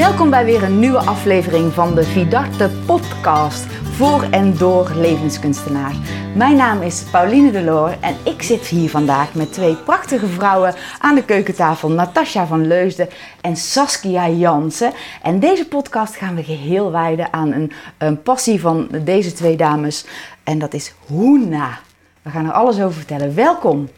Welkom bij weer een nieuwe aflevering van de Vidarte podcast voor en door levenskunstenaars. Mijn naam is Pauline Deloor en ik zit hier vandaag met twee prachtige vrouwen aan de keukentafel. Natasja van Leusden en Saskia Jansen. En deze podcast gaan we geheel wijden aan een, een passie van deze twee dames. En dat is Hoena. We gaan er alles over vertellen. Welkom.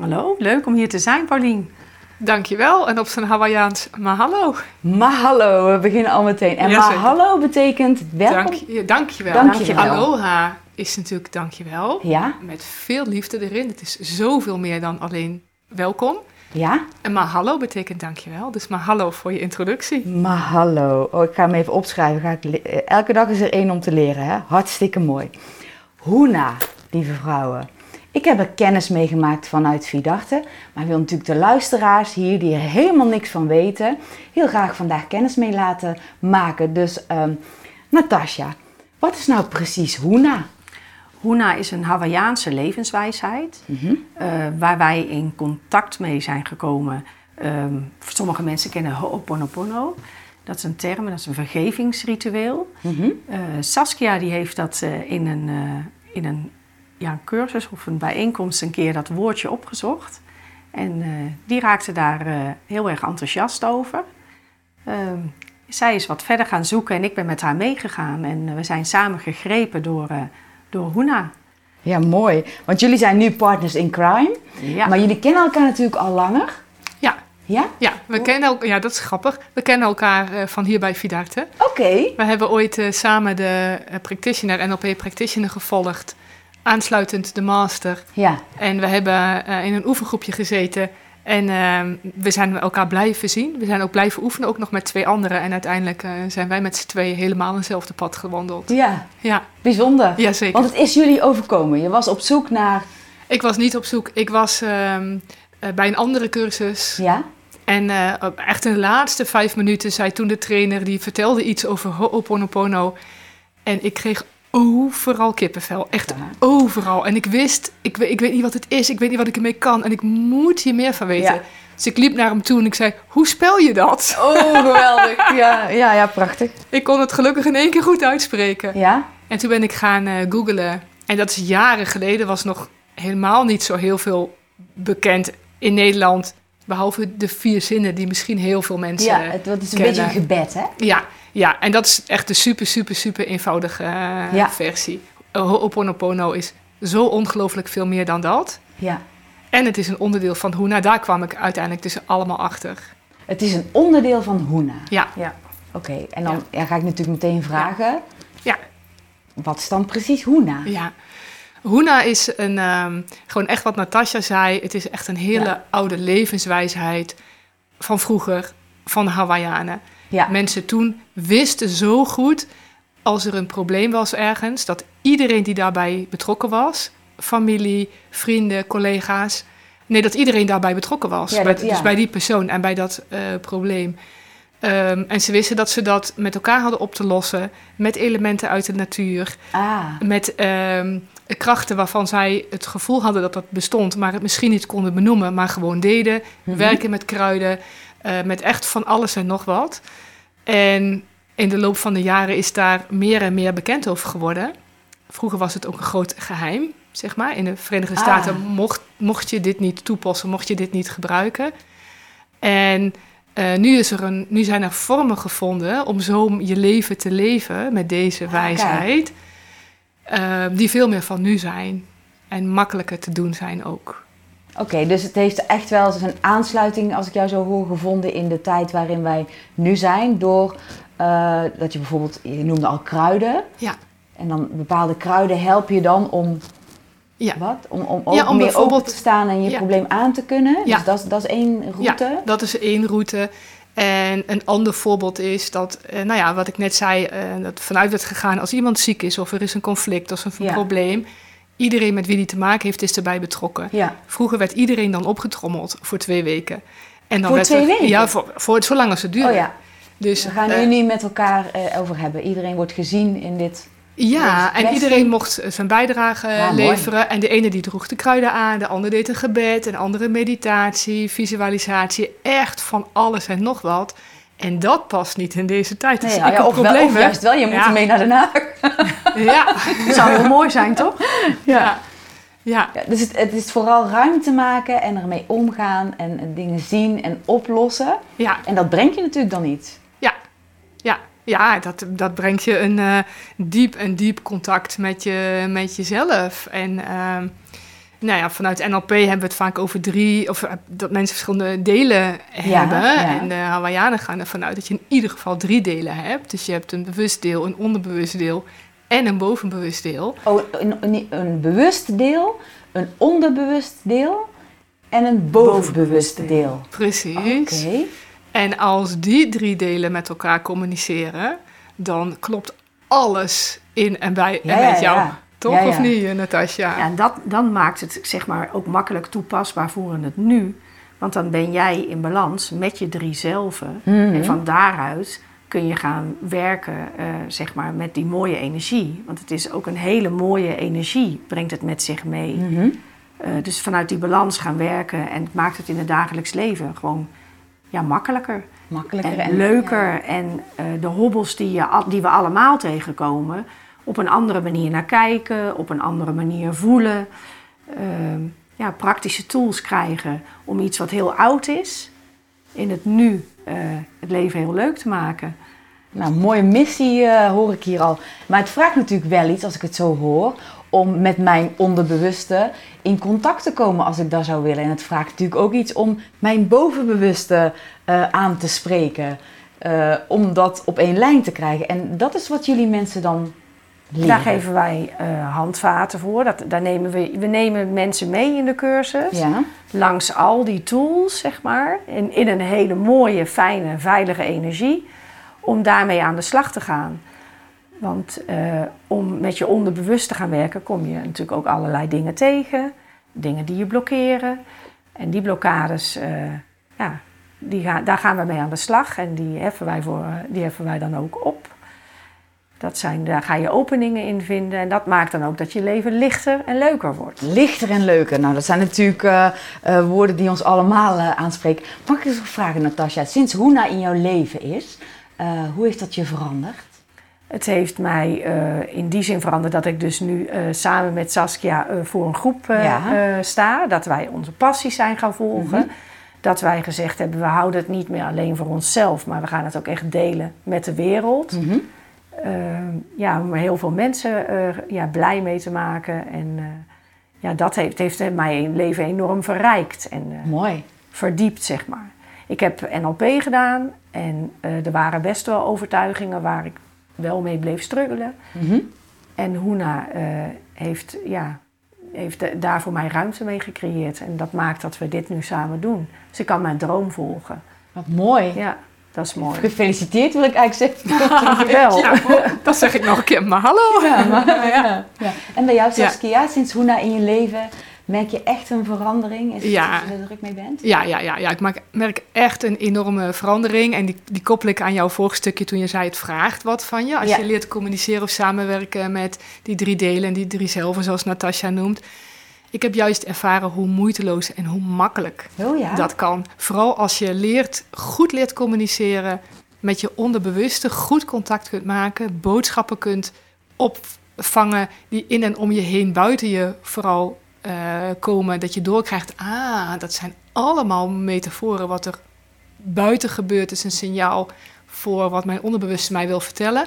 Hallo, leuk om hier te zijn, Paulien. Dankjewel. En op zijn Hawaiiaans, mahalo. Mahalo, we beginnen al meteen. En mahalo betekent welkom. Dank, je- dankjewel. Dankjewel. Aloha is natuurlijk dankjewel. Ja, Met veel liefde erin. Het is zoveel meer dan alleen welkom. ja. En mahalo betekent dankjewel. Dus mahalo voor je introductie. Mahalo. Oh, ik ga hem even opschrijven. Ga ik eh, Elke dag is er één om te leren. Hè? Hartstikke mooi. Hoena, lieve vrouwen. Ik heb er kennis mee gemaakt vanuit Vidarte. Maar wil natuurlijk de luisteraars hier, die er helemaal niks van weten, heel graag vandaag kennis mee laten maken. Dus, ehm Natasja, wat is nou precies Hoena? Huna is een Hawaïaanse levenswijsheid Mhm. eh, waar wij in contact mee zijn gekomen. Ehm, sommige mensen kennen Ho'oponopono. Dat is een term, dat is een vergevingsritueel. Mhm. Eh, Saskia die heeft dat eh, in een, in een, ja, een cursus of een bijeenkomst een keer dat woordje opgezocht. En eh, die raakte daar eh, heel erg enthousiast over. Ehm, zij is wat verder gaan zoeken en ik ben met haar meegegaan. En eh, we zijn samen gegrepen door, door Hoena. Ja, mooi. Want jullie zijn nu partners in crime. Ja. Maar jullie kennen elkaar natuurlijk al langer. Ja, Ja? ja, we kennen elkaar, ja, dat is grappig. We kennen elkaar van hier bij Vidarte. Oké. We hebben ooit samen de practitioner, NLP practitioner gevolgd. Aansluitend de master. Ja. En we hebben eh, in een oefengroepje gezeten. En ehm, we zijn elkaar blijven zien. We zijn ook blijven oefenen, ook nog met twee anderen. En uiteindelijk eh, zijn wij met z'n tweeën helemaal eenzelfde pad gewandeld. Ja, Ja, bijzonder. ja zeker. Want het is jullie overkomen. Je was op zoek naar. Ik was niet op zoek. Ik was ehm, eh, bij een andere cursus. Ja? En echt in de laatste vijf minuten zei toen de trainer... die vertelde iets over Ho'oponopono. En ik kreeg overal kippenvel. Echt Ja. overal. En ik wist, ik, weet- ik weet niet wat het is. Ik weet niet wat ik ermee kan. En ik moet hier meer van weten. Ja. Dus ik liep naar hem toe en ik zei... Hoe spel je dat? Oh, geweldig. Ja, ja, ja, prachtig. Ik kon het gelukkig in één keer goed uitspreken. Ja? En toen ben ik gaan eh googlen. En dat is jaren geleden. Was nog helemaal niet zo heel veel bekend in Nederland. Behalve de vier zinnen die misschien heel veel mensen... Ja, het, het is een kennen. beetje een gebed, hè? Ja, ja, en dat is echt de super, super, super eenvoudige eh, Ja. versie. Eh, Ho'oponopono is zo ongelooflijk veel meer dan dat. Ja. En het is een onderdeel van Hoena. Daar kwam ik uiteindelijk dus allemaal achter. Het is een onderdeel van Hoena. Ja, Ja. Oké, en dan ja. ga ik natuurlijk meteen vragen. ja, Wat is dan precies Hoena? ja. Hoena is een, ehm, gewoon echt wat Natasja zei. Het is echt een hele oude levenswijsheid van vroeger, van de Hawaiianen. Ja. Mensen toen wisten zo goed als er een probleem was ergens, dat iedereen die daarbij betrokken was, familie, vrienden, collega's, nee, dat iedereen daarbij betrokken was. Ja, bij, dat-. Dus bij die persoon en bij dat eh, probleem. Ehm, en ze wisten dat ze dat met elkaar hadden op te lossen, met elementen uit de natuur, Ah, met ehm, krachten waarvan zij het gevoel hadden dat dat bestond, maar het misschien niet konden benoemen, maar gewoon deden. Mhm. Werken met kruiden, eh, met echt van alles en nog wat. En in de loop van de jaren is daar meer en meer bekend over geworden. Vroeger was het ook een groot geheim, zeg maar. In de Verenigde Ah. Staten mocht, mocht je dit niet toepassen, mocht je dit niet gebruiken. En eh, nu, is er een, nu zijn er vormen gevonden om zo je leven te leven met deze Ah, wijsheid. eh, die veel meer van nu zijn. En makkelijker te doen zijn ook. Oké, dus het heeft echt wel eens een aansluiting, als ik jou zo hoor, gevonden in de tijd waarin wij nu zijn. Door eh, dat je bijvoorbeeld, je noemde al kruiden. Ja. En dan bepaalde kruiden helpen je dan om, Ja. wat? Om, om ook Ja, om meer bijvoorbeeld- open te staan en je Ja. probleem aan te kunnen. Ja. Dus dat, is- dat is één route. Ja, dat is één route. En een ander voorbeeld is dat, eh, nou ja, wat ik net zei, eh, dat vanuit werd gegaan als iemand ziek is of er is een conflict of een Ja. probleem. Iedereen met wie die te maken heeft, is erbij betrokken. Ja. Vroeger werd iedereen dan opgetrommeld voor twee weken. En dan Voor werd twee er- weken? Ja, voor, voor het, zolang als het duurde. Oh ja, Dus, we gaan eh, hier nu met elkaar eh, over hebben. Iedereen wordt gezien in dit. Ja, en kwestie. iedereen mocht eh, zijn bijdrage mooi. leveren. En de ene die droeg de kruiden aan, de ander deed een gebed, een andere meditatie, visualisatie. Echt van alles en nog wat. En dat past niet in deze tijd. Dus Nee, ik ja, heb of, wel, of juist wel, je moet Ja. ermee naar Den Haag. Ja, Dat zou heel mooi zijn, toch? ja, ja. Ja, dus het, het is vooral ruimte maken en ermee omgaan en, en dingen zien en oplossen. ja. En dat brengt je natuurlijk dan niet. Ja, ja dat, dat brengt je een eh, diep en diep contact met, je, met jezelf. En ehm, nou ja, vanuit NLP hebben we het vaak over drie, of eh, dat mensen verschillende delen Ja, hebben. ja. En de Hawaiianen gaan ervan uit dat je in ieder geval drie delen hebt. Dus je hebt een bewust deel, een onderbewust deel en een bovenbewust deel. Oh, een, een, een bewust deel, een onderbewust deel en een bovenbewust deel. Precies. Oké. En als die drie delen met elkaar communiceren, dan klopt alles in en bij en Ja, met jou. ja. Toch Ja, ja. of niet, eh, Natasja? Ja, en dat, dan maakt het zeg maar, ook makkelijk toepasbaar voor het nu. Want dan ben jij in balans met je drie zelven. Mhm. En van daaruit kun je gaan werken eh, zeg maar, met die mooie energie. Want het is ook een hele mooie energie, brengt het met zich mee. Mhm. Eh, dus vanuit die balans gaan werken. En het maakt het in het dagelijks leven gewoon ja, makkelijker. Makkelijker En, leuker. En eh, de hobbels die, je, die we allemaal tegenkomen, op een andere manier naar kijken, op een andere manier voelen. Ehm, ja, praktische tools krijgen om iets wat heel oud is, in het nu eh, het leven heel leuk te maken. Nou, mooie missie eh, hoor ik hier al. Maar het vraagt natuurlijk wel iets, als ik het zo hoor, om met mijn onderbewuste in contact te komen als ik dat zou willen. En het vraagt natuurlijk ook iets om mijn bovenbewuste eh, aan te spreken. om dat op één lijn te krijgen. En dat is wat jullie mensen dan leren. Daar geven wij eh, handvaten voor. Dat, daar nemen we, we nemen mensen mee in de cursus. Ja, langs al die tools, zeg maar, in, in een hele mooie, fijne, veilige energie, om daarmee aan de slag te gaan. Want eh, om met je onderbewust te gaan werken, kom je natuurlijk ook allerlei dingen tegen, dingen die je blokkeren. En die blokkades, eh, ja, die gaan, daar gaan we mee aan de slag en die heffen wij, voor, die heffen wij dan ook op. Dat zijn, daar ga je openingen in vinden en dat maakt dan ook dat je leven lichter en leuker wordt. lichter en leuker. Nou, dat zijn natuurlijk eh, eh, woorden die ons allemaal eh, aanspreken. Mag ik eens vragen, Natasja, sinds Hoena in jouw leven is, hoe heeft dat je veranderd? Het heeft mij in die zin veranderd dat ik dus nu samen met Saskia voor een groep Ja. sta. Dat wij onze passies zijn gaan volgen. Mhm. Dat wij gezegd hebben, we houden het niet meer alleen voor onszelf, maar we gaan het ook echt delen met de wereld. Mhm. Ja, om heel veel mensen eh, ja, blij mee te maken. En eh, ja, dat heeft, heeft mijn leven enorm verrijkt en eh, Mooi. verdiept, zeg maar. Ik heb NLP gedaan en eh, er waren best wel overtuigingen waar ik wel mee bleef struggelen. Mhm. En Hoena eh, heeft, ja, heeft daar voor mij ruimte mee gecreëerd. En dat maakt dat we dit nu samen doen. Dus ik kan mijn droom volgen. Wat mooi. Ja, dat is mooi. Gefeliciteerd wil ik eigenlijk zeggen. Dankjewel. Ja, dat zeg ik nog een keer, maar hallo. Ja, maar, ja. Ja. En bij jou. Saskia, sinds Hoena in je leven, merk je echt een verandering? Is het Ja. dat je er druk mee bent? Ja, ja, ja, ja. ik maak, merk echt een enorme verandering. En die, die koppel ik aan jouw vorige stukje toen je zei: het vraagt wat van je. Als je leert communiceren of samenwerken met die drie delen en die drie zelven, zoals Natasja noemt. Ik heb juist ervaren hoe moeiteloos en hoe makkelijk Oh ja? dat kan. Vooral als je leert, goed leert communiceren met je onderbewuste, goed contact kunt maken, boodschappen kunt opvangen die in en om je heen, buiten je vooral eh, komen. Dat je doorkrijgt, ah, dat zijn allemaal metaforen. Wat er buiten gebeurt is een signaal voor wat mijn onderbewuste mij wil vertellen.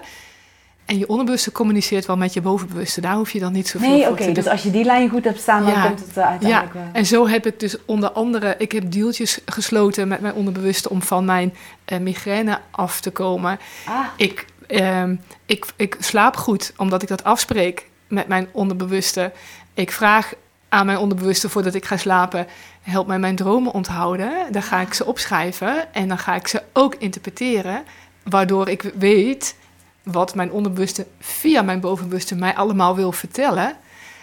En je onderbewuste communiceert wel met je bovenbewuste. Daar hoef je dan niet zoveel Nee, voor oké. te doen. dus als je die lijn goed hebt staan, dan Ja. komt het eh, uiteindelijk wel. En zo heb ik dus onder andere, ik heb deeltjes gesloten met mijn onderbewuste om van mijn eh, migraine af te komen. Ah, Ik, ehm, ik, ik slaap goed omdat ik dat afspreek met mijn onderbewuste. Ik vraag aan mijn onderbewuste voordat ik ga slapen, help mij mijn dromen onthouden. Dan ga ik ze opschrijven en dan ga ik ze ook interpreteren, waardoor ik weet wat mijn onderbewuste via mijn bovenbewuste mij allemaal wil vertellen.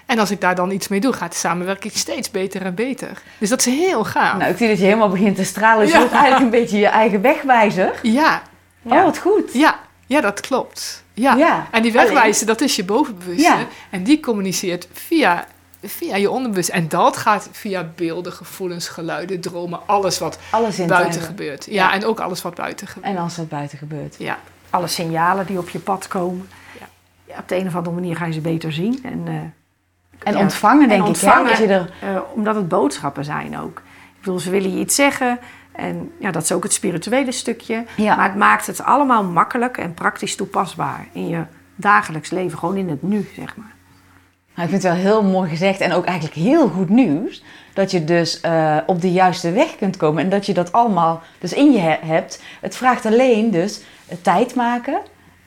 En als ik daar dan iets mee doe, gaat de samenwerking steeds beter en beter. Dus dat is heel gaaf. nou, ik zie dat je helemaal begint te stralen. Dus je Ja. wordt eigenlijk een beetje je eigen wegwijzer. Ja, Oh, wat goed. ja, ja, dat klopt. Ja. Ja, En die wegwijzen, dat is je bovenbewuste. Ja. En die communiceert via via je onderbewust. En dat gaat via beelden, gevoelens, geluiden, dromen, alles wat Alles buiten te- gebeurt. Ja, Ja. en ook alles wat buiten gebeurt. En als dat buiten gebeurt. Ja, Alle signalen die op je pad komen. Ja. Ja, op de een of andere manier ga je ze beter zien. En, eh, En ja, ontvangen, en denk ik. Hè? Er... eh, omdat het boodschappen zijn ook. Ik bedoel, ze willen je iets zeggen. En ja, dat is ook het spirituele stukje. Ja. Maar het maakt het allemaal makkelijk en praktisch toepasbaar in je dagelijks leven. Gewoon in het nu, zeg maar. Nou, ik vind het wel heel mooi gezegd en ook eigenlijk heel goed nieuws. Dat je dus eh, op de juiste weg kunt komen en dat je dat allemaal dus in je he- hebt. Het vraagt alleen dus eh, tijd maken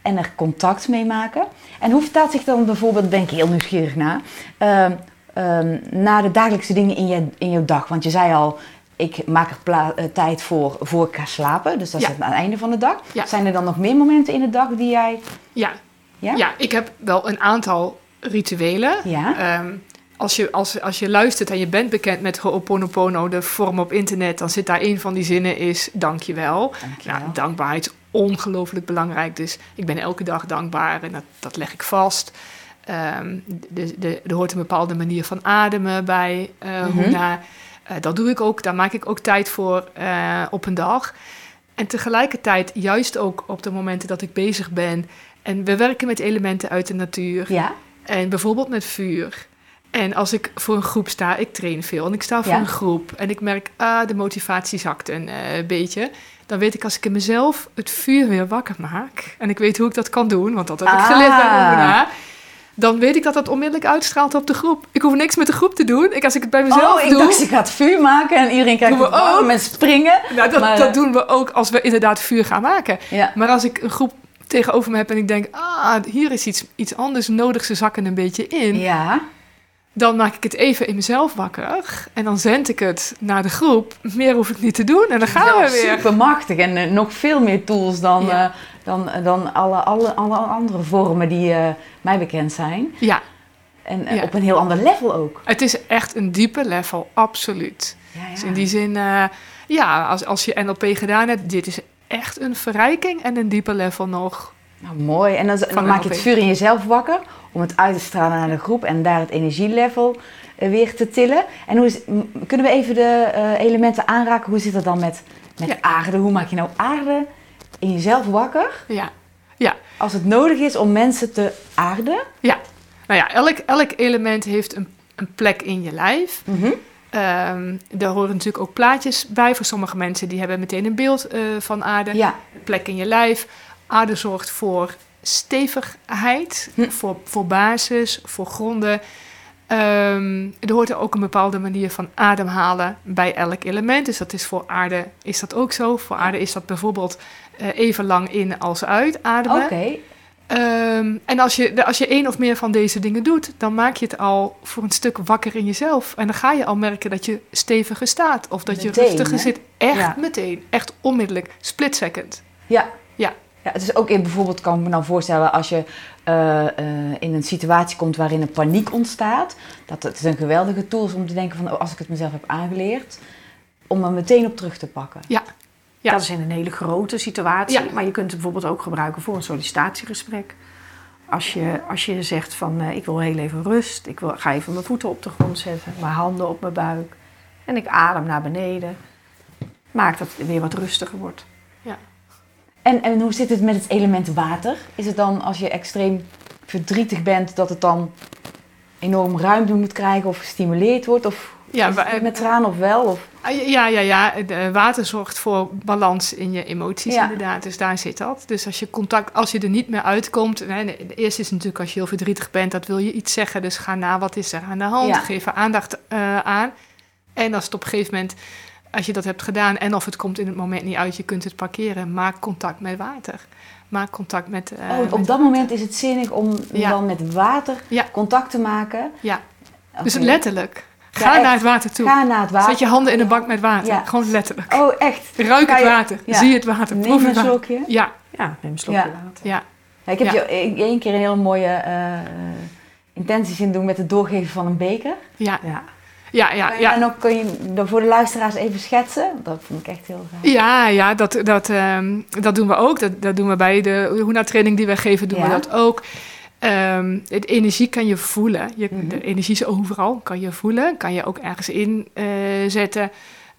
en er contact mee maken. En hoe vertaalt zich dan bijvoorbeeld, ben ik heel nieuwsgierig naar, ehm, ehm, naar de dagelijkse dingen in, je, in jouw dag? Want je zei al, ik maak er eh, tijd voor voor ik ga slapen. Dus dat is Ja. het aan het einde van de dag. Ja. Zijn er dan nog meer momenten in de dag die jij... ja. Ja? ja, ik heb wel een aantal rituelen. Ja? Ehm, als, je, als, als je luistert en je bent bekend met Ho'oponopono, de vorm op internet, dan zit daar een van die zinnen is dankjewel. Dankjewel. Nou, dankbaarheid is ongelooflijk belangrijk. Dus ik ben elke dag dankbaar en dat, dat leg ik vast. Ehm, de, de, er hoort een bepaalde manier van ademen bij. eh Mhm. Hoena. Eh, dat doe ik ook, daar maak ik ook tijd voor eh, op een dag. En tegelijkertijd, juist ook op de momenten dat ik bezig ben. En we werken met elementen uit de natuur. Ja? En bijvoorbeeld met vuur. En als ik voor een groep sta, ik train veel en ik sta voor Ja. een groep en ik merk, ah, de motivatie zakt een eh, beetje. Dan weet ik als ik in mezelf het vuur weer wakker maak. En ik weet hoe ik dat kan doen, want dat heb ik Ah. geleerd bij Oona. Dan weet ik dat dat onmiddellijk uitstraalt op de groep. Ik hoef niks met de groep te doen. Ik, als ik het bij mezelf oh, ik doe, dacht ze gaat vuur maken en iedereen kijkt Doen we ook. met springen. nou, dat, maar, dat eh, doen we ook als we inderdaad vuur gaan maken. Ja. Maar als ik een groep tegenover me heb en ik denk, ah, hier is iets, iets anders nodig, ze zakken een beetje in. ja. Dan maak ik het even in mezelf wakker. En dan zend ik het naar de groep. Meer hoef ik niet te doen. En dan gaan we weer. Super machtig en eh, nog veel meer tools dan, Ja. eh, dan, dan alle, alle, alle andere vormen die eh, mij bekend zijn. Ja, En eh, Ja. op een heel ander level ook. het is echt een diepe level, absoluut. Ja, Dus in die zin, eh, ja, als, als je NLP gedaan hebt, dit is echt een verrijking en een diepe level nog. Nou, mooi. En dan, maak je het vuur in jezelf wakker om het uit te stralen naar de groep en daar het energielevel eh, weer te tillen. En hoe is, m- kunnen we even de eh, elementen aanraken? Hoe zit het dan met, met Ja. aarde? Hoe maak je nou aarde in jezelf wakker Ja, als het nodig is om mensen te aarden? ja. Nou ja, elk, elk element heeft een, een plek in je lijf. Mhm. Ehm daar horen natuurlijk ook plaatjes bij. Voor sommige mensen die hebben meteen een beeld eh, van aarde. Ja, plek in je lijf. Aarde zorgt voor stevigheid, Hm. voor, voor basis, voor gronden. Ehm, er hoort er ook een bepaalde manier van ademhalen bij elk element. Dus dat is voor aarde is dat ook zo. Voor aarde is dat bijvoorbeeld eh, even lang in als uit ademen. oké. Ehm, en als je, als je één of meer van deze dingen doet, dan maak je het al voor een stuk wakker in jezelf. En dan ga je al merken dat je steviger staat of dat je rustiger hè? zit. Echt Ja. meteen, echt onmiddellijk, split second. Ja. Ja. ja. Het is ook in bijvoorbeeld, kan ik me nou voorstellen, als je eh, eh, in een situatie komt waarin een paniek ontstaat. Dat het is een geweldige tool is om te denken van, oh, als ik het mezelf heb aangeleerd, om er meteen op terug te pakken. Ja. Ja. Dat is in een hele grote situatie. Ja. Maar je kunt het bijvoorbeeld ook gebruiken voor een sollicitatiegesprek. Als je, als je zegt van eh, ik wil heel even rust. Ik wil, ga even mijn voeten op de grond zetten. Mijn handen op mijn buik. En ik adem naar beneden. Maakt dat het weer wat rustiger wordt. En, en hoe zit het met het element water? Is het dan als je extreem verdrietig bent, dat het dan enorm ruimte moet krijgen of gestimuleerd wordt? Of Ja, het met tranen of wel? Of, Ah, Ja, ja, ja. De water zorgt voor balans in je emoties, Ja. inderdaad. Dus daar zit dat. Dus als je contact, als je er niet meer uitkomt. Hè, eerste is natuurlijk als je heel verdrietig bent, dat wil je iets zeggen. Dus ga na, wat is er aan de hand? Ja. Geef er aandacht eh, aan. En als het op een gegeven moment, als je dat hebt gedaan en of het komt in het moment niet uit, je kunt het parkeren. Maak contact met water. Maak contact met. eh, oh, op met- dat moment is het zinnig om Ja. dan met water Ja. contact te maken. Ja, dus letterlijk. Ga naar het water toe. Ga naar het water. Zet je handen in een bak met water. Ja. Gewoon letterlijk. Oh, echt? Ruik het water. ja. Zie het water. Neem Proef een het water. slokje. Ja, Ja, neem een slokje Ja. water. ja. Ja, ik heb Ja. je één keer een hele mooie eh, eh, intentie zien doen met het doorgeven van een beker. Ja, Ja. ja, ja, ja. dan ook kun je dat voor de luisteraars even schetsen? Dat vond ik echt heel gaaf. Ja, ja dat, dat, ehm, dat doen we ook. Dat, dat doen we bij de Huna-training die wij geven, doen we dat ook. De energie kan je voelen. Je, Mhm. De energie is overal, kan je voelen. Kan je ook ergens inzetten.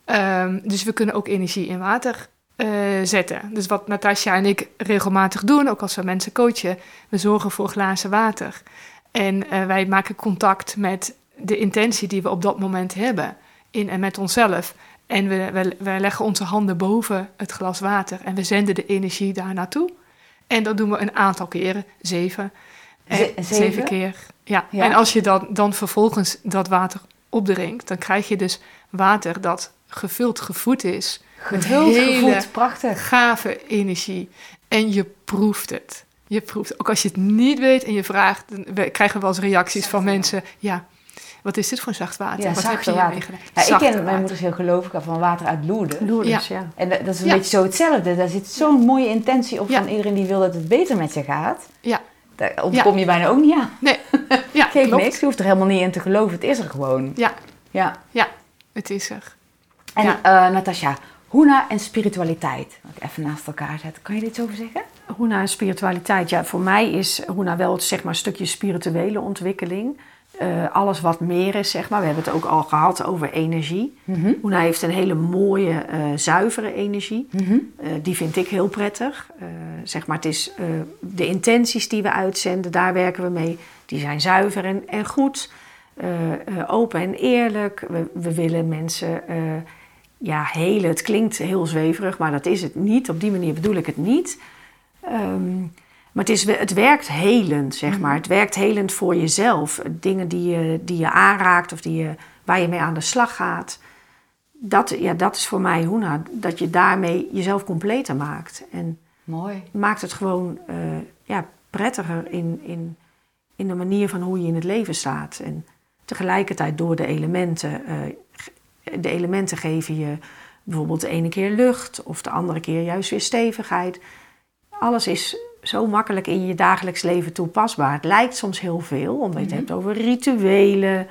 Ehm dus we kunnen ook energie in water eh, zetten. Dus wat Natasja en ik regelmatig doen, ook als we mensen coachen, we zorgen voor glazen water. En eh, wij maken contact met de intentie die we op dat moment hebben in en met onszelf. En we, we, we leggen onze handen boven het glas water en we zenden de energie daar naartoe. En dat doen we een aantal keren, zeven. Eh, Ze- zeven? keer. Ja. Ja. En als je dan, dan vervolgens dat water opdrinkt, dan krijg je dus water dat gevuld, gevoed is. Met Gevuld, hele gevoed, prachtig. gave energie. En je proeft het. Je proeft. Ook als je het niet weet en je vraagt, dan krijgen we wel eens reacties van mensen. Ja, wat is dit voor zacht water? Ja, wat heb je water. gedaan? Ja, ik Zachte ken, mijn water. moeder is heel gelovig van water uit Lourdes. Loerders, ja. En dat is een Ja. beetje zo hetzelfde. Daar zit zo'n mooie intentie op van iedereen die wil dat het beter met je gaat. Ja. Daar ontkom je bijna ook niet aan. Nee, ja, klopt. niks, je hoeft er helemaal niet in te geloven. Het is er gewoon. Ja, Ja. het is er. En Ja. eh, Natasja, Hoena en spiritualiteit. Wat ik even naast elkaar zet. Kan je er iets over zeggen? Hoena en spiritualiteit. Ja, voor mij is Hoena wel zeg maar, een stukje spirituele ontwikkeling. Eh, alles wat meer is, zeg maar. We hebben het ook al gehad over energie. Mhm. Hoena heeft een hele mooie, eh, zuivere energie. Mhm. Eh, die vind ik heel prettig. Zeg maar, het is de intenties die we uitzenden, daar werken we mee. Die zijn zuiver en, en goed. Open en eerlijk. We, we willen mensen ja, helen. Het klinkt heel zweverig, maar dat is het niet. Op die manier bedoel ik het niet. Ehm, maar het, is, het werkt helend, zeg maar. Het werkt helend voor jezelf. Dingen die je, die je aanraakt of die je, waar je mee aan de slag gaat. Dat, ja, dat is voor mij Hoena. Dat je daarmee jezelf completer maakt. En Mooi. maakt het gewoon eh, ja, prettiger in, in, in de manier van hoe je in het leven staat. En tegelijkertijd door de elementen. eh, de elementen geven je bijvoorbeeld de ene keer lucht of de andere keer juist weer stevigheid. Alles is zo makkelijk in je dagelijks leven toepasbaar. Het lijkt soms heel veel, omdat je het hebt over rituelen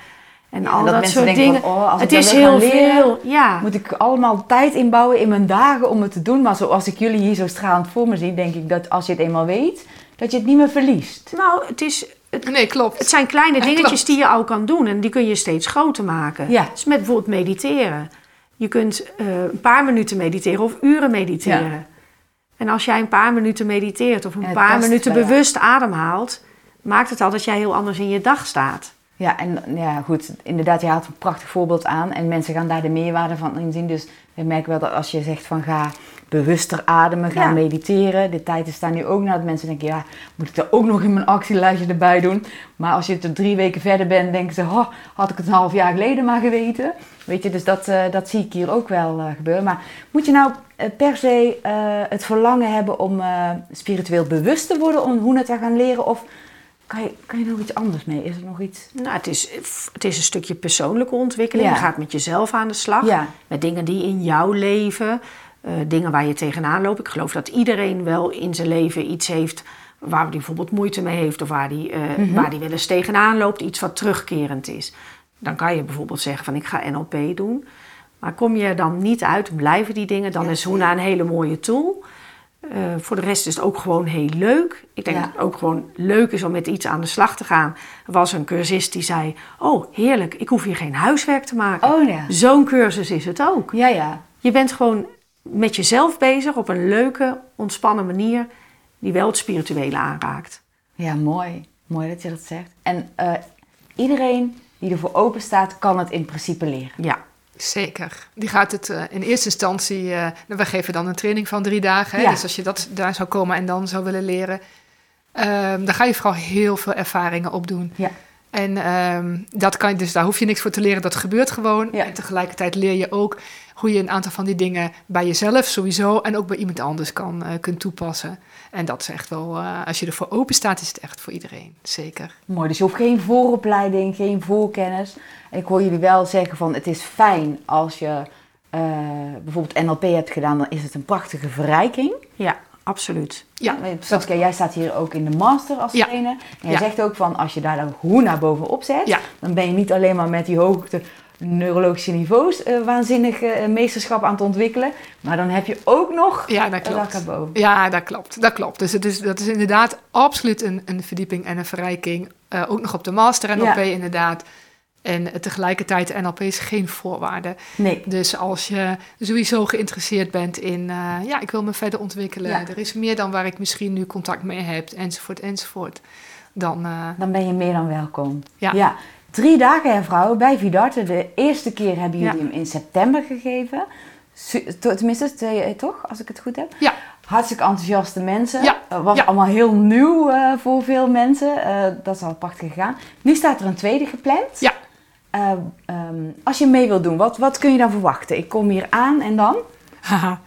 en Ja, al dat dat, mensen soort denken dingen. van, oh, als het ik is heel leren, veel. Ja. Moet ik allemaal tijd inbouwen in mijn dagen om het te doen. Maar zoals ik jullie hier zo stralend voor me zie, denk ik dat als je het eenmaal weet, dat je het niet meer verliest. Nou, het is, het, Nee, klopt. Het zijn kleine dingetjes klopt. die je al kan doen en die kun je steeds groter maken. Ja. Dus met bijvoorbeeld mediteren. Je kunt eh, een paar minuten mediteren of uren mediteren. Ja. En als jij een paar minuten mediteert of En een paar minuten bewust ademhaalt, maakt het al dat jij heel anders in je dag staat. Ja, en ja, goed, inderdaad, je haalt een prachtig voorbeeld aan en mensen gaan daar de meerwaarde van inzien. Dus we merken wel dat als je zegt van ga bewuster ademen, ga Ja. mediteren. De tijd is daar nu ook naar dat mensen denken, ja, moet ik dat ook nog in mijn actielijstje erbij doen? Maar als je er drie weken verder bent, denken ze, oh, had ik het een half jaar geleden maar geweten. Weet je, dus dat, eh, dat zie ik hier ook wel eh, gebeuren. Maar moet je nou eh, per se het verlangen hebben om spiritueel bewust te worden om hoe het te gaan leren? Of kan je, kan je nog iets anders mee? Is er nog iets? Nou, het is, het is een stukje persoonlijke ontwikkeling. Ja. Je gaat met jezelf aan de slag. Ja. Met dingen die in jouw leven, eh, dingen waar je tegenaan loopt. Ik geloof dat iedereen wel in zijn leven iets heeft waar hij bijvoorbeeld moeite mee heeft of waar hij, eh, Mhm. waar hij wel eens tegenaan loopt, iets wat terugkerend is. Dan kan je bijvoorbeeld zeggen van ik ga NLP doen. Maar kom je er dan niet uit, blijven die dingen, dan Ja, is Hoena een hele mooie tool. Eh, voor de rest is het ook gewoon heel leuk. Ik denk Ja. dat het ook gewoon leuk is om met iets aan de slag te gaan. Er was een cursist die zei: Oh, heerlijk, ik hoef hier geen huiswerk te maken. Oh ja. Zo'n cursus is het ook. Ja, ja. Je bent gewoon met jezelf bezig op een leuke, ontspannen manier die wel het spirituele aanraakt. Ja, mooi. Mooi dat je dat zegt. En eh, iedereen die ervoor open staat, kan het in principe leren. Ja, Zeker. Die gaat het eh, in eerste instantie. eh we geven dan een training van drie dagen. Hè? Ja. Dus als je dat daar zou komen en dan zou willen leren, ehm, dan ga je vooral heel veel ervaringen opdoen. Ja. En ehm, dat kan je, dus daar hoef je niks voor te leren, dat gebeurt gewoon. Ja. En tegelijkertijd leer je ook hoe je een aantal van die dingen bij jezelf sowieso en ook bij iemand anders kan, eh, kunt toepassen. En dat is echt wel, eh, als je ervoor open staat, is het echt voor iedereen. Zeker. Mooi, dus je hoeft geen vooropleiding, geen voorkennis. En ik hoor jullie wel zeggen van het is fijn als je eh, bijvoorbeeld NLP hebt gedaan, dan is het een prachtige verrijking. ja, absoluut. Ja, Saskia, jij staat hier ook in de master als Ja. trainer. En jij Ja. zegt ook van als je daar dan hoe naar bovenop zet, Ja. dan ben je niet alleen maar met die hoogte neurologische niveaus uh, waanzinnig uh, meesterschap aan het ontwikkelen. Maar dan heb je ook nog ja, dat klopt. Ja, dat klopt. Dat klopt. Dus het is, dat is inderdaad absoluut een, een verdieping en een verrijking. Uh, ook nog op de master NLP ja. inderdaad. En tegelijkertijd, NLP is geen voorwaarde. Nee. Dus als je sowieso geïnteresseerd bent in, ja, ik wil me verder ontwikkelen. Ja. Er is meer dan waar ik misschien nu contact mee heb, enzovoort, enzovoort. Dan, dan ben je meer dan welkom. Ja. ja. Drie dagen, hè, vrouwen, bij Vidarte. De eerste keer hebben jullie hem in september gegeven. Tenminste, twee, toch? Als ik het goed heb. Ja. Hartstikke enthousiaste mensen. Ja. was allemaal heel nieuw uh, voor veel mensen. Uh, dat is al prachtig gegaan. Nu staat er een tweede gepland. Ja. Uh, um, als je mee wilt doen, wat, wat kun je dan verwachten? Ik kom hier aan en dan?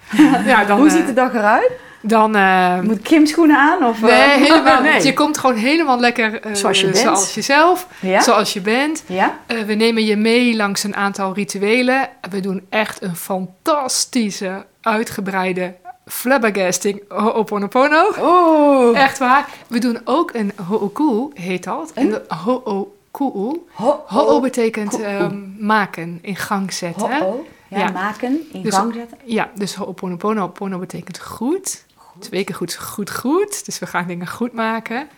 ja, dan Hoe ziet de dag eruit? Dan, uh, Moet Kim schoenen aan? Of, nee, helemaal nee. Je komt gewoon helemaal lekker uh, zoals, je bent. zoals jezelf, ja? zoals je bent. Ja? We nemen je mee langs een aantal rituelen. We doen echt een fantastische, uitgebreide flabbergasting ho'oponopono. Oh. Echt waar. We doen ook een ho'oku, heet dat. Een? En ho'oku. Ho'o betekent um, maken, in gang zetten. Ja, ja, maken, in dus, gang zetten. Ja, dus ho'oponopono. Pono betekent goed. Twee keer goed, goed, goed. Dus we gaan dingen goed maken.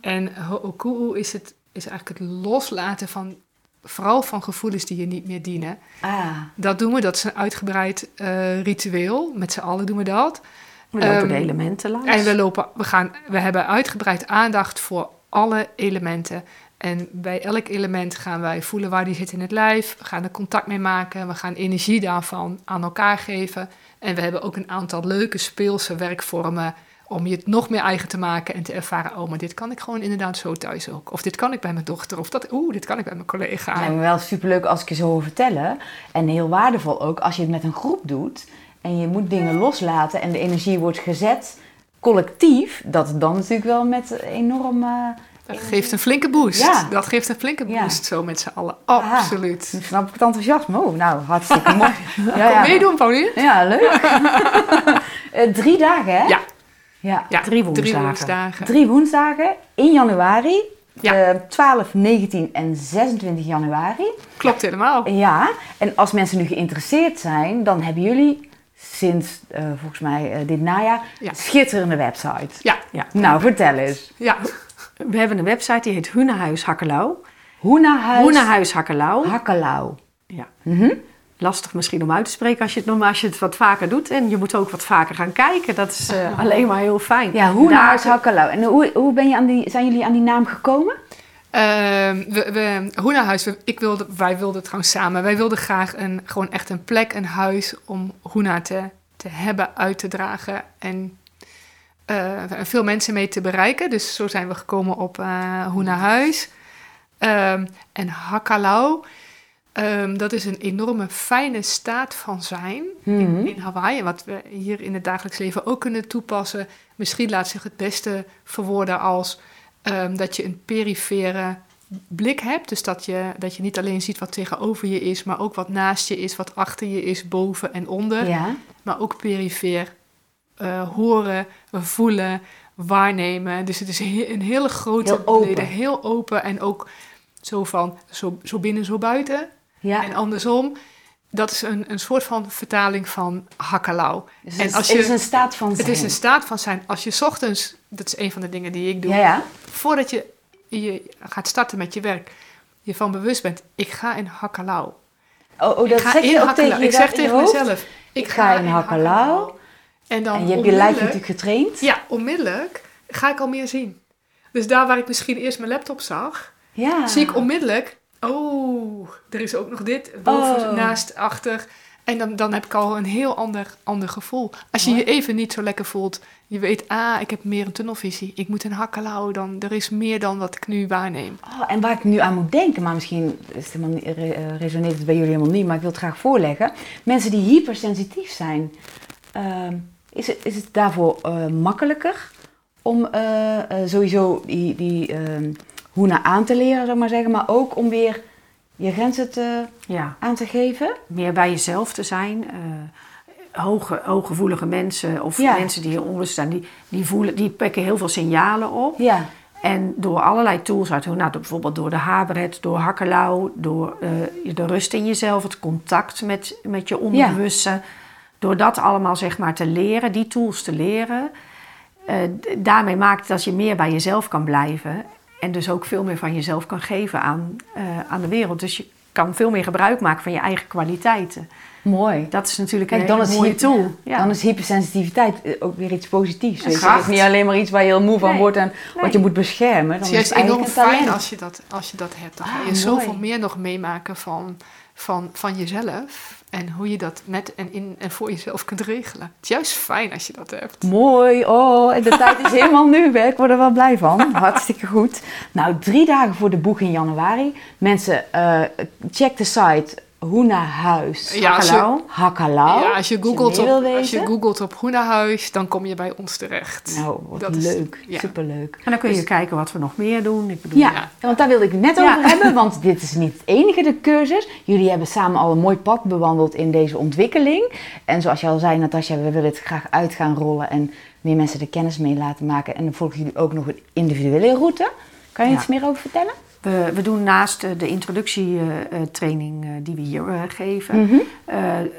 En ho'oku'u is, het, is eigenlijk het loslaten van, vooral van gevoelens die je niet meer dienen. Ah. Dat doen we, dat is een uitgebreid uh, ritueel. Met z'n allen doen we dat. We lopen um, de elementen langs. En we, lopen, we, gaan, we hebben uitgebreid aandacht voor alle elementen. En bij elk element gaan wij voelen waar die zit in het lijf. We gaan er contact mee maken. We gaan energie daarvan aan elkaar geven. En we hebben ook een aantal leuke speelse werkvormen om je het nog meer eigen te maken en te ervaren, oh, maar dit kan ik gewoon inderdaad zo thuis ook. Of dit kan ik bij mijn dochter, of dat, oeh, dit kan ik bij mijn collega. Het lijkt me wel superleuk als ik je zo hoor vertellen. En heel waardevol ook als je het met een groep doet en je moet dingen loslaten en de energie wordt gezet collectief, dat dan natuurlijk wel met enorm... Dat geeft een flinke boost. Ja. Dat geeft een flinke boost, zo met z'n allen. Absoluut. snap ik het enthousiasme. Oh, nou, hartstikke mooi. ja, Kom meedoen, Pauline. Ja, leuk. uh, drie dagen, hè? Ja. Ja, ja drie, woensdagen. drie woensdagen. Drie woensdagen in januari. Ja. Uh, 12, 19 en 26 januari. Klopt helemaal. Ja, en als mensen nu geïnteresseerd zijn, dan hebben jullie sinds uh, volgens mij uh, dit najaar ja. schitterende website. Ja. ja. Nou, vertel eens. Ja. We hebben een website die heet Hoenehuis Hakkelau. Hoenehuis, Hoenehuis Hakkelau. Hakkelau. Ja. Mm -hmm. Lastig misschien om uit te spreken als je, het, als je het wat vaker doet. En je moet ook wat vaker gaan kijken. Dat is uh, alleen maar heel fijn. Ja, Hoenehuis Hakkelau. En hoe, hoe ben je aan die, zijn jullie aan die naam gekomen? Uh, we, we, Hoenahuis, we, ik wilde, wij wilden trouwens samen. Wij wilden graag een, gewoon echt een plek, een huis om Hoena te, te hebben, uit te dragen. En uh, veel mensen mee te bereiken. Dus zo zijn we gekomen op uh, Hoena Huis. Um, en Hakalau, um, dat is een enorme fijne staat van zijn mm -hmm. in, in Hawaii. Wat we hier in het dagelijks leven ook kunnen toepassen. Misschien laat zich het beste verwoorden als um, dat je een perifere blik hebt. Dus dat je, dat je niet alleen ziet wat tegenover je is, maar ook wat naast je is, wat achter je is, boven en onder. Ja. Maar ook perifeer uh, horen, voelen, waarnemen. Dus het is een hele grote heel open. heel open en ook zo van zo, zo binnen, zo buiten. Ja. En andersom. Dat is een, een soort van vertaling van hakkalau. Dus en als je, het is een staat van zijn. Het is een staat van zijn. Als je ochtends, dat is een van de dingen die ik doe, ja, ja. voordat je, je gaat starten met je werk, je van bewust bent, ik ga in hakkalau. Oh, oh dat ik ga zeg je ook tegen Ik zeg tegen hoofd? mezelf, Ik ga in hakkalau. En, dan En je hebt je lijf natuurlijk getraind. Ja, onmiddellijk ga ik al meer zien. Dus daar waar ik misschien eerst mijn laptop zag, Ja. zie ik onmiddellijk, oh, er is ook nog dit, boven, Oh. naast, achter. En dan, dan heb ik al een heel ander, ander gevoel. Als je Mooi. je even niet zo lekker voelt, je weet, ah, ik heb meer een tunnelvisie. Ik moet een hakkelau, dan er is meer dan wat ik nu waarneem. Oh, en waar ik nu aan moet denken, maar misschien is het helemaal niet, eh, resoneert het bij jullie helemaal niet, maar ik wil het graag voorleggen. Mensen die hypersensitief zijn, ehm, is, het, is het daarvoor eh, makkelijker om eh, eh, sowieso die, die ehm, hoena aan te leren, zou maar zeggen, maar ook om weer je grenzen te, Ja, aan te geven? meer bij jezelf te zijn. hoge, hooggevoelige mensen of Ja. mensen die hieronder staan, die, die, voelen, die pikken heel veel signalen op. Ja, En door allerlei tools uit, nou, bijvoorbeeld door de haarbred, door hakkelauw, door uh, de rust in jezelf, het contact met, met je onderbewuste. Door dat allemaal zeg maar te leren, die tools te leren, uh, daarmee maakt dat je meer bij jezelf kan blijven. En dus ook veel meer van jezelf kan geven aan, uh, aan de wereld. Dus je kan veel meer gebruik maken van je eigen kwaliteiten. Mooi. Dat is natuurlijk Kijk, een dan mooie tool. Ja. Dan is hypersensitiviteit eh, ook weer iets positiefs. Weet je? Het is niet alleen maar iets waar je heel moe van wordt en wat je moet beschermen. Dan het is juist enorm fijn als je, dat, als je dat hebt. Dan ga je ah, zoveel meer nog meemaken van, van, van jezelf. En hoe je dat met en in en voor jezelf kunt regelen. Het is juist fijn als je dat hebt. Mooi. Oh, de tijd is helemaal nu. Ik word er wel blij van. Hartstikke goed. Nou, drie dagen voor de boek in januari. Mensen, uh, check de site Hoenahuis. Ja, Hakkalau. Ja, als je, googelt op, als je googelt op Hoenahuis, dan kom je bij ons terecht. Nou, wat dat leuk. Is, ja. Superleuk. En dan kun je dus, kijken wat we nog meer doen. Ik bedoel, ja, ja, want daar wilde ik het net over hebben, want dit is niet het enige de cursus. Jullie hebben samen al een mooi pad bewandeld in deze ontwikkeling. En zoals je al zei, Natasja, we willen het graag uit gaan rollen en meer mensen de kennis mee laten maken. En dan volgen jullie ook nog een individuele route. Kan je iets meer over vertellen? We, we doen naast de introductietraining uh, die we hier geven, mm -hmm.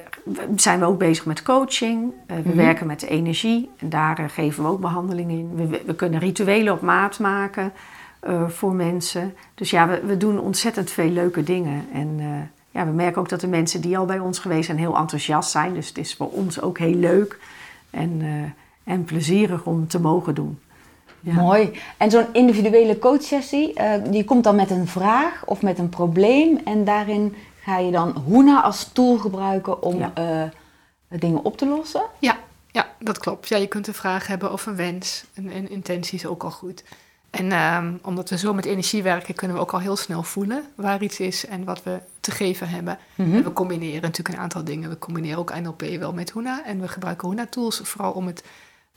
zijn we ook bezig met coaching. we mm -hmm. werken met energie en daar geven we ook behandeling in. We, we kunnen rituelen op maat maken voor mensen. Dus ja, we, we, doen ontzettend veel leuke dingen. En ja, we merken ook dat de mensen die al bij ons geweest zijn heel enthousiast zijn. Dus het is voor ons ook heel leuk en, en plezierig om te mogen doen. Mooi. En zo'n individuele coachsessie, uh, die komt dan met een vraag of met een probleem. En daarin ga je dan Hoena als tool gebruiken om uh, dingen op te lossen? Ja, ja, dat klopt. Ja, je kunt een vraag hebben of een wens. En, en intentie is ook al goed. En uh, omdat we zo met energie werken, kunnen we ook al heel snel voelen waar iets is en wat we te geven hebben. Mm -hmm. we combineren natuurlijk een aantal dingen. We combineren ook NLP wel met Hoena. En we gebruiken Hoena-tools vooral om, het,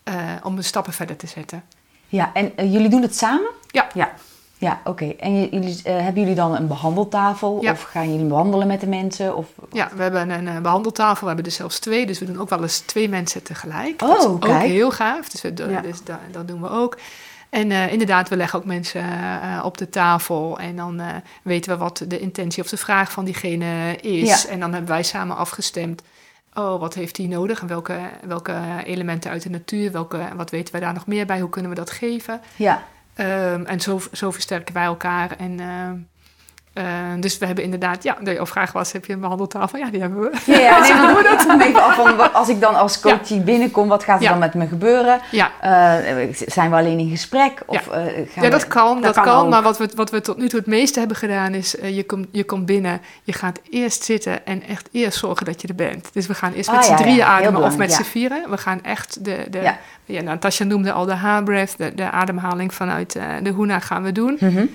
uh, om de stappen verder te zetten. Ja, en uh, jullie doen het samen? Ja. Ja, ja oké. En jullie, uh, hebben jullie dan een behandeltafel? Ja. Of gaan jullie behandelen met de mensen? Of, ja, we hebben een uh, behandeltafel. We hebben er zelfs twee. Dus we doen ook wel eens twee mensen tegelijk. Oh, dat is ook heel gaaf. Dus, we, ja. dus dat, dat doen we ook. En uh, inderdaad, we leggen ook mensen uh, op de tafel en dan uh, weten we wat de intentie of de vraag van diegene is. Ja. En dan hebben wij samen afgestemd oh, wat heeft hij nodig en welke, welke elementen uit de natuur, welke, wat weten wij daar nog meer bij, hoe kunnen we dat geven. Ja. Um, en zo, zo versterken wij elkaar. En uh, uh, dus we hebben inderdaad, ja, de vraag was, heb je een behandeltafel? Ja, die hebben we. Ja, ja nee, maar dat even af van, als ik dan als coach ja. binnenkom, wat gaat er ja. dan met me gebeuren? Ja. Uh, zijn we alleen in gesprek? Of, ja, uh, gaan ja dat we, kan, dat, kan. kan maar wat we, wat we tot nu toe het meeste hebben gedaan is, je, komt je komt binnen, je gaat eerst zitten en echt eerst zorgen dat je er bent. Dus we gaan eerst ah, met z'n drieën ademen of met z'n vieren. We gaan echt de, de ja. Ja, Natasja noemde al de haarbreath, de, de ademhaling vanuit de hoena gaan we doen. Mm -hmm.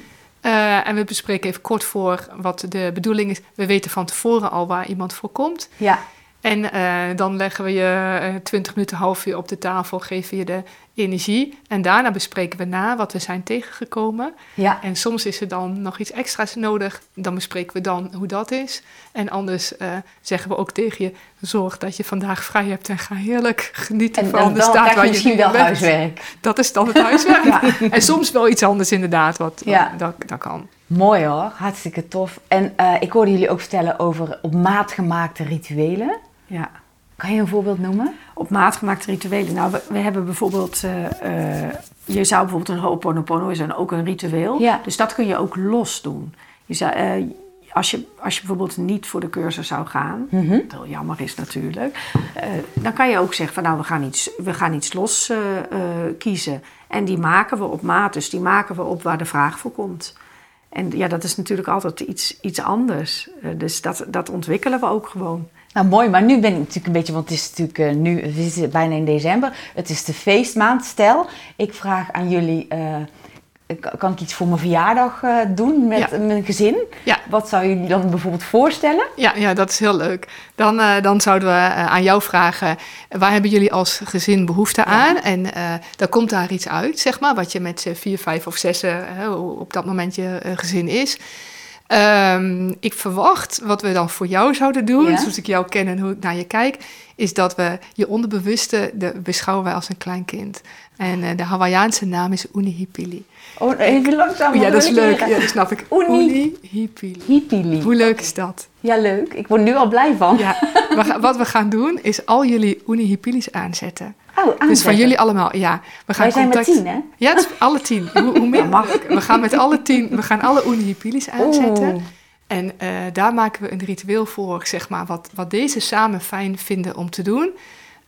Uh, en we bespreken even kort voor wat de bedoeling is. We weten van tevoren al waar iemand voor komt. Ja. En uh, dan leggen we je uh, 20 minuten, half uur op de tafel, geven je de energie. En daarna bespreken we na wat we zijn tegengekomen. Ja. En soms is er dan nog iets extra's nodig. Dan bespreken we dan hoe dat is. En anders uh, zeggen we ook tegen je, zorg dat je vandaag vrij hebt en ga heerlijk genieten en, van de staat waar je misschien wel bent. huiswerk. Dat is dan het huiswerk. ja. En soms wel iets anders inderdaad, wat, ja. dat, dat kan. Mooi hoor, hartstikke tof. En uh, ik hoorde jullie ook vertellen over op maat gemaakte rituelen. Ja. Kan je een voorbeeld noemen? Op maat gemaakte rituelen. Nou, we, we hebben bijvoorbeeld... Uh, uh, je zou bijvoorbeeld een Ho'oponopono is dan ook een ritueel. Ja. Dus dat kun je ook los doen. Je zou, uh, als, je, als je bijvoorbeeld niet voor de cursus zou gaan... Mm -hmm. wat heel jammer is natuurlijk... dan kan je ook zeggen van nou, we gaan iets, we gaan iets los kiezen. En die maken we op maat. Dus die maken we op waar de vraag voor komt. En ja, dat is natuurlijk altijd iets, iets anders. dus dat, dat ontwikkelen we ook gewoon. Nou mooi, maar nu ben ik natuurlijk een beetje, want het is natuurlijk uh, nu, we zitten bijna in december. Het is de feestmaand. Stel, ik vraag aan jullie, uh, kan ik iets voor mijn verjaardag uh, doen met ja. mijn gezin? Ja. Wat zou jullie dan bijvoorbeeld voorstellen? Ja, ja dat is heel leuk. Dan, dan zouden we aan jou vragen, waar hebben jullie als gezin behoefte aan? Ja. En dan komt daar iets uit, zeg maar, wat je met vier, vijf of zes op dat moment je gezin is. Ehm, ik verwacht wat we dan voor jou zouden doen, Ja. zoals ik jou ken en hoe ik naar je kijk, is dat we je onderbewuste de, beschouwen wij als een klein kind. En eh, de Hawaïaanse naam is Unihipili. Oh, even langzaam. ja, dat is leuk. Ja, dat snap ik. Uni- Unihipili. Hippili. Hoe leuk is dat? Ja, leuk. Ik word nu al blij van. Ja, wat we gaan doen is al jullie Unihipilis aanzetten. Oh, Dus van jullie allemaal, ja. We gaan Wij zijn met tien, hè? Ja, is alle tien. Hoe, hoe meer mag. We gaan met alle tien, we gaan alle Unihipilis aanzetten. En eh, daar maken we een ritueel voor, zeg maar, wat, wat deze samen fijn vinden om te doen.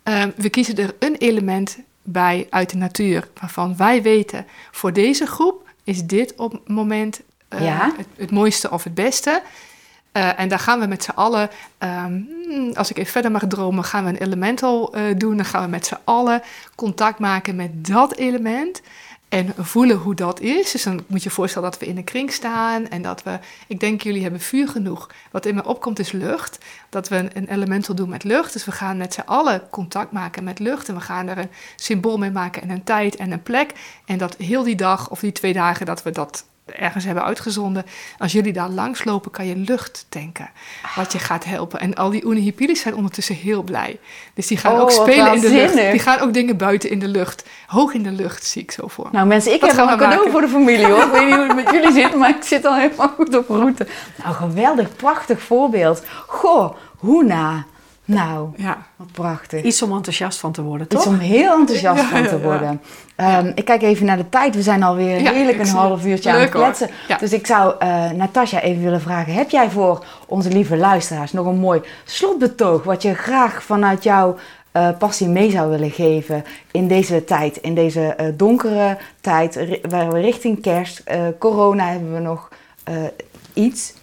Ehm, we kiezen er een element bij uit de natuur, waarvan wij weten, voor deze groep is dit op het moment eh, Ja. het, het mooiste of het beste. Eh, en daar gaan we met z'n allen, ehm, hmm, als ik even verder mag dromen, gaan we een elemental eh, doen. Dan gaan we met z'n allen contact maken met dat element. En voelen hoe dat is. Dus dan moet je je voorstellen dat we in een kring staan. En dat we, ik denk jullie hebben vuur genoeg. Wat in me opkomt is lucht. Dat we een, een elemental doen met lucht. Dus we gaan met z'n allen contact maken met lucht. En we gaan er een symbool mee maken en een tijd en een plek. En dat heel die dag of die twee dagen dat we dat ergens hebben uitgezonden. Als jullie daar langslopen, kan je lucht tanken. Wat je gaat helpen. En al die Unihipilis zijn ondertussen heel blij. Dus die gaan Oh, ook spelen in de lucht. Die gaan ook dingen buiten in de lucht. Hoog in de lucht zie ik zo voor. Nou mensen, ik Wat heb een cadeau maken? voor de familie hoor. Ik weet niet hoe het met jullie zit, maar ik zit al helemaal goed op route. Nou, geweldig, prachtig voorbeeld. Goh, Hoena. Nou, Ja. wat prachtig. Iets om enthousiast van te worden, Iets toch? om heel enthousiast Ja, van te ja. worden. Ehm, Ik kijk even naar de tijd. We zijn alweer heerlijk een half uurtje aan het kletsen. Dus ik zou eh Natasja even willen vragen. Heb jij voor onze lieve luisteraars nog een mooi slotbetoog... wat je graag vanuit jouw eh, passie mee zou willen geven in deze tijd? In deze eh, donkere tijd, waar we richting kerst, corona hebben we nog iets...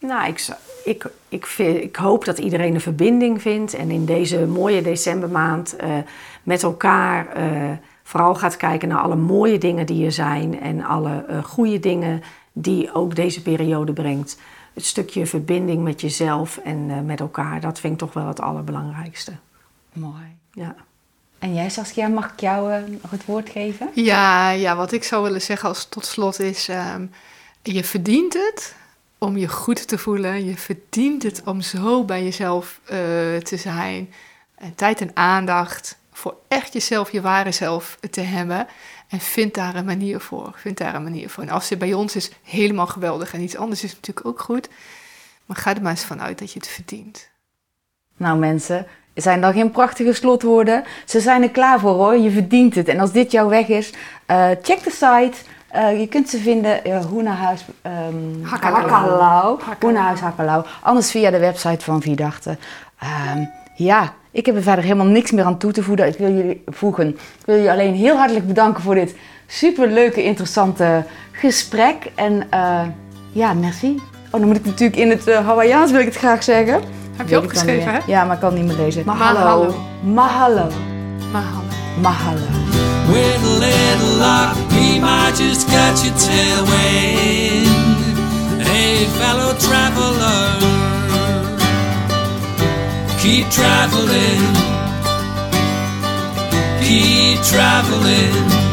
Nou, ik, zou- ik, ik, vind- ik hoop dat iedereen een verbinding vindt. En in deze mooie decembermaand eh, met elkaar eh, vooral gaat kijken naar alle mooie dingen die er zijn. En alle eh, goede dingen die ook deze periode brengt. Het stukje verbinding met jezelf en eh, met elkaar, dat vind ik toch wel het allerbelangrijkste. Mooi. Ja. En jij Saskia, mag ik jou nog het woord geven? Ja, ja, wat ik zou willen zeggen als tot slot is... ehm, je verdient het om je goed te voelen. Je verdient het om zo bij jezelf eh, te zijn. En tijd en aandacht voor echt jezelf, je ware zelf te hebben. En vind daar een manier voor. Vind daar een manier voor. En als het bij ons is, helemaal geweldig. En iets anders is natuurlijk ook goed. Maar ga er maar eens vanuit dat je het verdient. Nou mensen, zijn dan geen prachtige slotwoorden? Ze zijn er klaar voor hoor, je verdient het. En als dit jouw weg is, eh, check de site. Eh, je kunt ze vinden, uh, Hoenahuis um, Hakkelau. Hakkelau. Hoenahuis Hakkelau. Anders via de website van Vierdachte. Ehm, ja, ik heb er verder helemaal niks meer aan toe te voegen. Ik wil jullie, voegen. Ik wil jullie alleen heel hartelijk bedanken voor dit superleuke, interessante gesprek. En eh, ja, merci. Oh, dan moet ik natuurlijk in het uh, Hawaiiaans wil ik het graag zeggen. Heb je opgeschreven, hè? Ja, maar ik kan niet meer lezen. Mahalo. Mahalo. Mahalo. Mahalo. With a little luck, we might just catch a tailwind. Hey, fellow traveler, keep traveling, keep traveling.